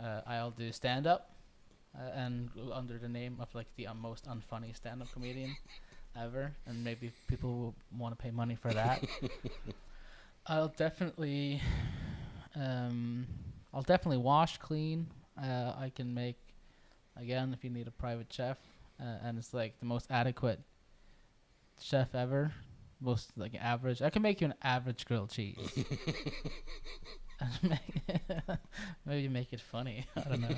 [SPEAKER 2] Uh, I'll do stand up, uh, and under the name of like the uh, most unfunny stand up comedian ever, and maybe people will want to pay money for that. *laughs* I'll definitely, um, I'll definitely wash clean. Uh, I can make, again, if you need a private chef, uh, and it's like the most adequate chef ever, most like average. I can make you an average grilled cheese. *laughs* Maybe make it funny. *laughs* I don't know.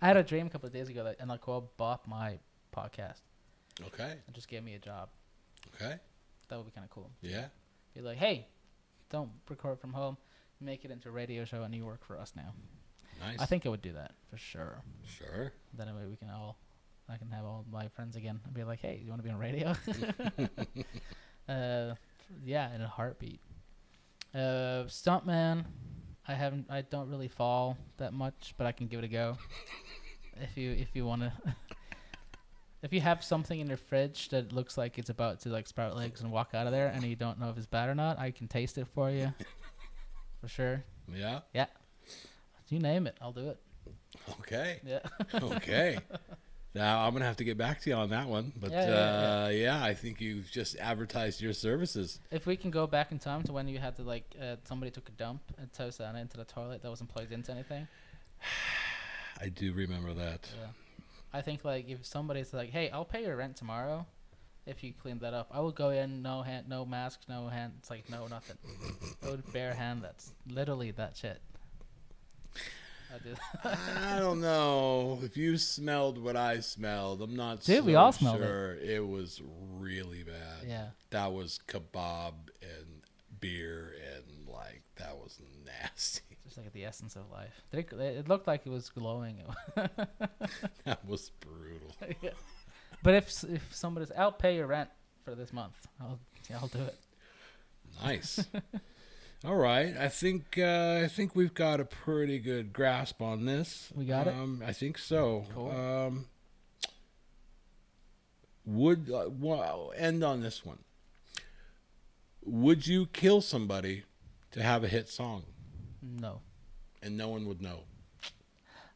[SPEAKER 2] I had a dream a couple of days ago that NRK bought my podcast
[SPEAKER 1] Okay.
[SPEAKER 2] and just gave me a job.
[SPEAKER 1] Okay.
[SPEAKER 2] That would be kind of cool.
[SPEAKER 1] Yeah.
[SPEAKER 2] Be like, hey, don't record from home. Make it into a radio show and you work for us now.
[SPEAKER 1] Nice.
[SPEAKER 2] I think I would do that for sure.
[SPEAKER 1] sure.
[SPEAKER 2] Then way we can all, I can have all my friends again and be like, hey, you want to be on radio? *laughs* uh, yeah, in a heartbeat. Uh, stuntman, I haven't, I don't really fall that much, but I can give it a go. *laughs* if you, if you want to. *laughs* If you have something in your fridge that looks like it's about to like sprout legs and walk out of there, and you don't know if it's bad or not, I can taste it for you, *laughs* for sure.
[SPEAKER 1] Yeah. Yeah.
[SPEAKER 2] You name it, I'll do it.
[SPEAKER 1] Okay.
[SPEAKER 2] Yeah. *laughs*
[SPEAKER 1] Okay. now I'm gonna have to get back to you on that one, but
[SPEAKER 2] Yeah, yeah,
[SPEAKER 1] uh, yeah, I think you've just advertised your services.
[SPEAKER 2] If we can go back in time to when you had to like uh, somebody took a dump at Tou Scene into the toilet that wasn't plugged into anything. *sighs*
[SPEAKER 1] I do remember that.
[SPEAKER 2] Yeah. I think like if somebody's like, "Hey, I'll pay your rent tomorrow," if you clean that up, I would go in, no hand, no mask, no hand. It's like no nothing. I would bare hand. That's literally that shit. I do. *laughs*
[SPEAKER 1] I don't know if you smelled what I smelled. I'm not.
[SPEAKER 2] Dude, we all smelled it.
[SPEAKER 1] sure. it. was really bad.
[SPEAKER 2] yeah.
[SPEAKER 1] That was kebab and beer and like that was nasty.
[SPEAKER 2] Just like the essence of life. It, it looked like it was glowing. *laughs*
[SPEAKER 1] that was brutal. *laughs*
[SPEAKER 2] yeah. But if if somebody's, I'll pay your rent for this month. I'll I'll do it.
[SPEAKER 1] Nice. *laughs* All right, I think uh, I think we've got a pretty good grasp on this.
[SPEAKER 2] We got it?
[SPEAKER 1] um, I think so.
[SPEAKER 2] Cool.
[SPEAKER 1] Um, would uh, well, end on this one. Would you kill somebody to have a hit song
[SPEAKER 2] No,
[SPEAKER 1] and no one would know?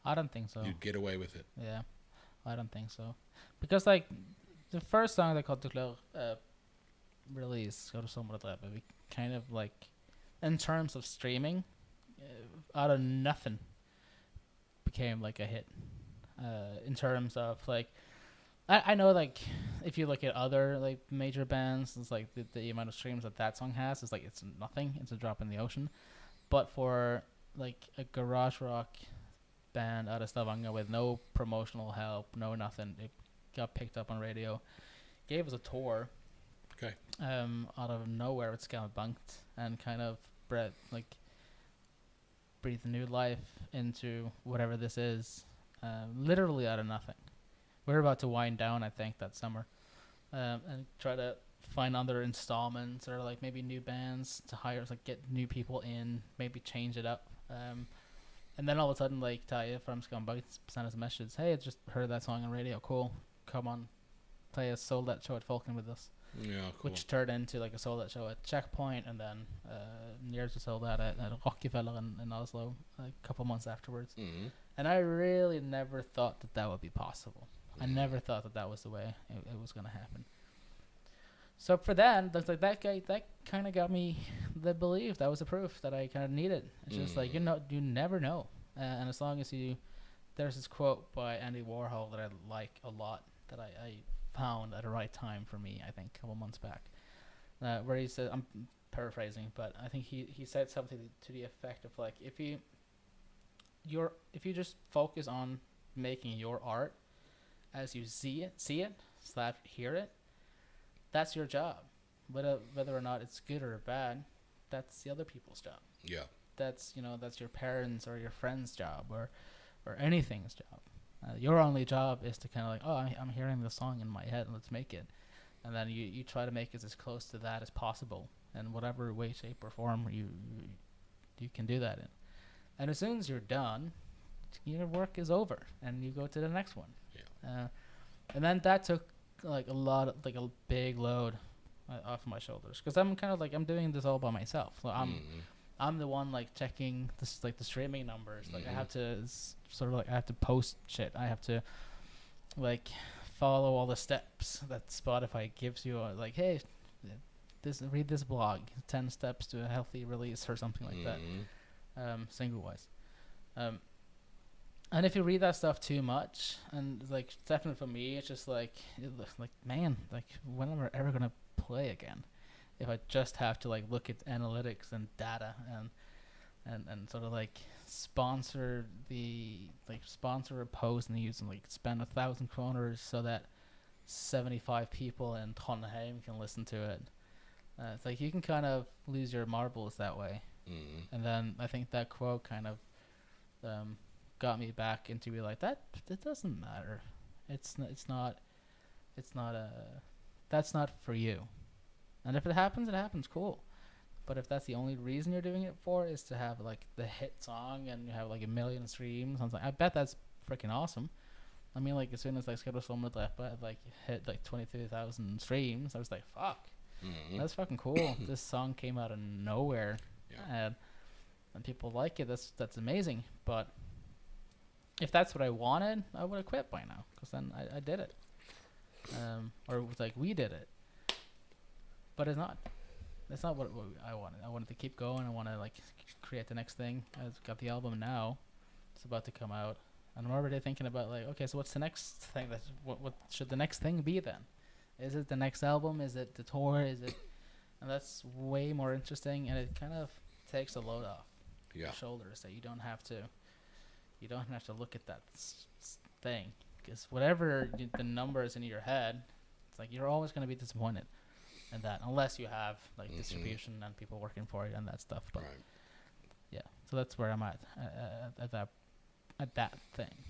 [SPEAKER 2] I don't think so.
[SPEAKER 1] You'd get away with it.
[SPEAKER 2] Yeah, I don't think so. Because like the first song that called Declare uh, release, Go to Someone but we kind of like in terms of streaming, uh, out of nothing became like a hit. Uh, in terms of like I, I know like if you look at other like major bands, it's like the, the amount of streams that that song has is like it's nothing. It's a drop in the ocean. But for like a garage rock band out of Stavanger with no promotional help, no nothing, it got picked up on radio, gave us a tour.
[SPEAKER 1] Okay.
[SPEAKER 2] Um, out of nowhere it's kind of Bunked and kind of bred like breathed new life into whatever this is, uh, literally out of nothing. We're about to wind down, I think, that summer, um, and try to find other installments or like maybe new bands to hire, like get new people in, maybe change it up. Um, and then all of a sudden, like Taya from Scumbag sent us a message, "Hey, I just heard that song on radio. Cool, come on." Taya sold that show at Folken with us
[SPEAKER 1] Yeah, cool.
[SPEAKER 2] which turned into like a sold out show at Checkpoint, and then uh, Nears was sold out at, at Rockefeller in, in Oslo a couple months afterwards.
[SPEAKER 1] Mhm.
[SPEAKER 2] And I really never thought that that would be possible. I
[SPEAKER 1] Mhm.
[SPEAKER 2] never thought that that was the way it, it was gonna happen. So for then, that's like that guy. That kind of got me the belief that was the proof that I kind of needed. It's just like you
[SPEAKER 1] Mhm.
[SPEAKER 2] know, you never know. Uh, and as long as you, there's this quote by Andy Warhol that I like a lot that I, I found at the right time for me. I think a couple months back, uh, where he said, I'm paraphrasing, but I think he he said something to the effect of like if you, you're if you just focus on making your art as you see it, see it, slash hear it, that's your job. Whether whether or not it's good or bad, that's the other people's job
[SPEAKER 1] Yeah.
[SPEAKER 2] that's you know that's your parents or your friend's job or or anything's job. Uh, your only job is to kind of like, oh, I'm, I'm hearing the song in my head, and let's make it, and then you, you try to make it as close to that as possible, in whatever way, shape, or form you you, you can do that in. And as soon as you're done, your work is over, and you go to the next one.
[SPEAKER 1] Yeah.
[SPEAKER 2] Uh, and then that took like a lot, of, like a big load off my shoulders, because I'm kind of like I'm doing this all by myself. So I'm
[SPEAKER 1] Mhm.
[SPEAKER 2] I'm the one like checking this like the streaming numbers. Like I
[SPEAKER 1] Mhm.
[SPEAKER 2] have to s- sort of like I have to post shit. I have to like follow all the steps that Spotify gives you. uh, Like hey, this read this blog, ten steps to a healthy release or something like that.
[SPEAKER 1] Mhm.
[SPEAKER 2] Um, single wise. Um, and if you read that stuff too much, and like definitely for me, it's just like it, looks like man, like when am I ever gonna play again? If I just have to like look at analytics and data and and and sort of like sponsor the like sponsor a post and use and like spend a thousand kroners so that seventy five people in Trondheim can listen to it. Uh, it's like you can kind of lose your marbles that way.
[SPEAKER 1] Mhm.
[SPEAKER 2] And then I think that quote kind of um, got me back into be like that. It doesn't matter. It's n- it's not. It's not a. That's not for you. And if it happens, it happens. Cool. But if that's the only reason you're doing it for is to have like the hit song and you have like a million streams, I was like, I bet that's freaking awesome. I mean, like as soon as like Schedule Sommar Drepe like hit like twenty three thousand streams, I was like, fuck.
[SPEAKER 1] Mhm.
[SPEAKER 2] That's fucking cool. *coughs* this song came out of nowhere,
[SPEAKER 1] Yeah.
[SPEAKER 2] and and people like it. That's that's amazing. But if that's what I wanted, I would have quit by now. Cause then I, I did it, um, or it was like we did it. But it's not. That's not what, what I wanted. I wanted to keep going. I want to like create the next thing. I've got the album now. It's about to come out, and I'm already thinking about like, okay, so what's the next thing? That what what should the next thing be then? Is it the next album? Is it the tour? Is it? And that's way more interesting, and it kind of takes a load off
[SPEAKER 1] Yeah.
[SPEAKER 2] your shoulders that you don't have to. You don't have to look at that thing, because whatever the number is in your head, it's like you're always gonna be disappointed in that, unless you have like
[SPEAKER 1] Mhm.
[SPEAKER 2] distribution and people working for you and that stuff. But
[SPEAKER 1] Right.
[SPEAKER 2] yeah, so that's where I'm at uh, at that at that thing.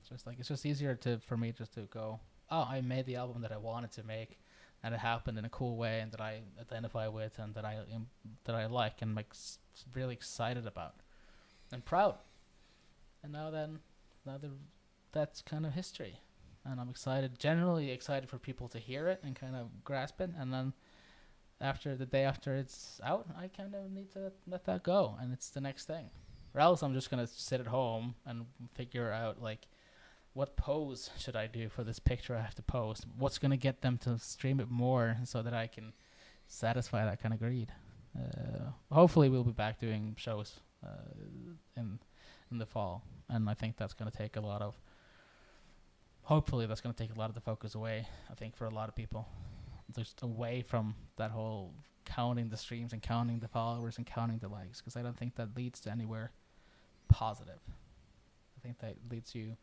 [SPEAKER 2] It's just like it's just easier to for me just to go, oh, I made the album that I wanted to make, and it happened in a cool way, and that I identify with, and that I am that I like, and like s- really excited about, and proud. And now then, now the, that's kind of history, and I'm excited, generally excited for people to hear it and kind of grasp it, and then after the day after it's out, I kind of need to let that go, and it's the next thing. Or else I'm just gonna sit at home and figure out like, what pose should I do for this picture I have to post? What's gonna get them to stream it more so that I can satisfy that kind of greed? Uh, hopefully, we'll be back doing shows uh, in in the fall, and I think that's gonna take a lot of hopefully that's going to take a lot of the focus away. I think for a lot of people, just away from that whole counting the streams and counting the followers and counting the likes, because I don't think that leads to anywhere positive. I think that leads you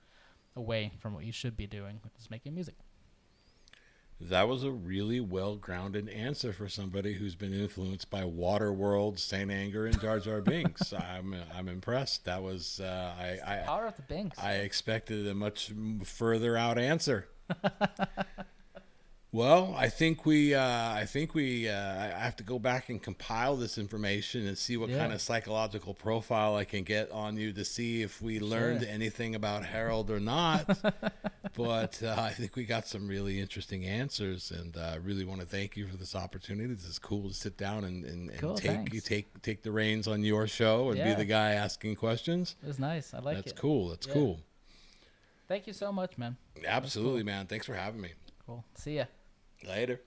[SPEAKER 2] away from what you should be doing, which is making music.
[SPEAKER 1] That was a really well grounded answer for somebody who's been influenced by Waterworld, St. Anger, and Jar Jar Binks. *laughs* I'm I'm impressed. That was uh, I I,
[SPEAKER 2] Power of the Binks.
[SPEAKER 1] I expected a much further out answer. *laughs* well, I think we uh, I think we uh, I have to go back and compile this information and see what
[SPEAKER 2] Yeah.
[SPEAKER 1] kind of psychological profile I can get on you to see if we learned
[SPEAKER 2] Sure.
[SPEAKER 1] anything about Harald or not. *laughs* but uh, I think we got some really interesting answers, and I uh, really want to thank you for this opportunity. This is cool to sit down and, and, and
[SPEAKER 2] Cool,
[SPEAKER 1] take you take take the reins on your show and be the guy asking questions.
[SPEAKER 2] it was nice. I like
[SPEAKER 1] That's
[SPEAKER 2] it.
[SPEAKER 1] That's cool. That's
[SPEAKER 2] Yeah.
[SPEAKER 1] cool.
[SPEAKER 2] Thank you so much, man.
[SPEAKER 1] Absolutely, man. Thanks for having me.
[SPEAKER 2] Cool. See ya.
[SPEAKER 1] Later.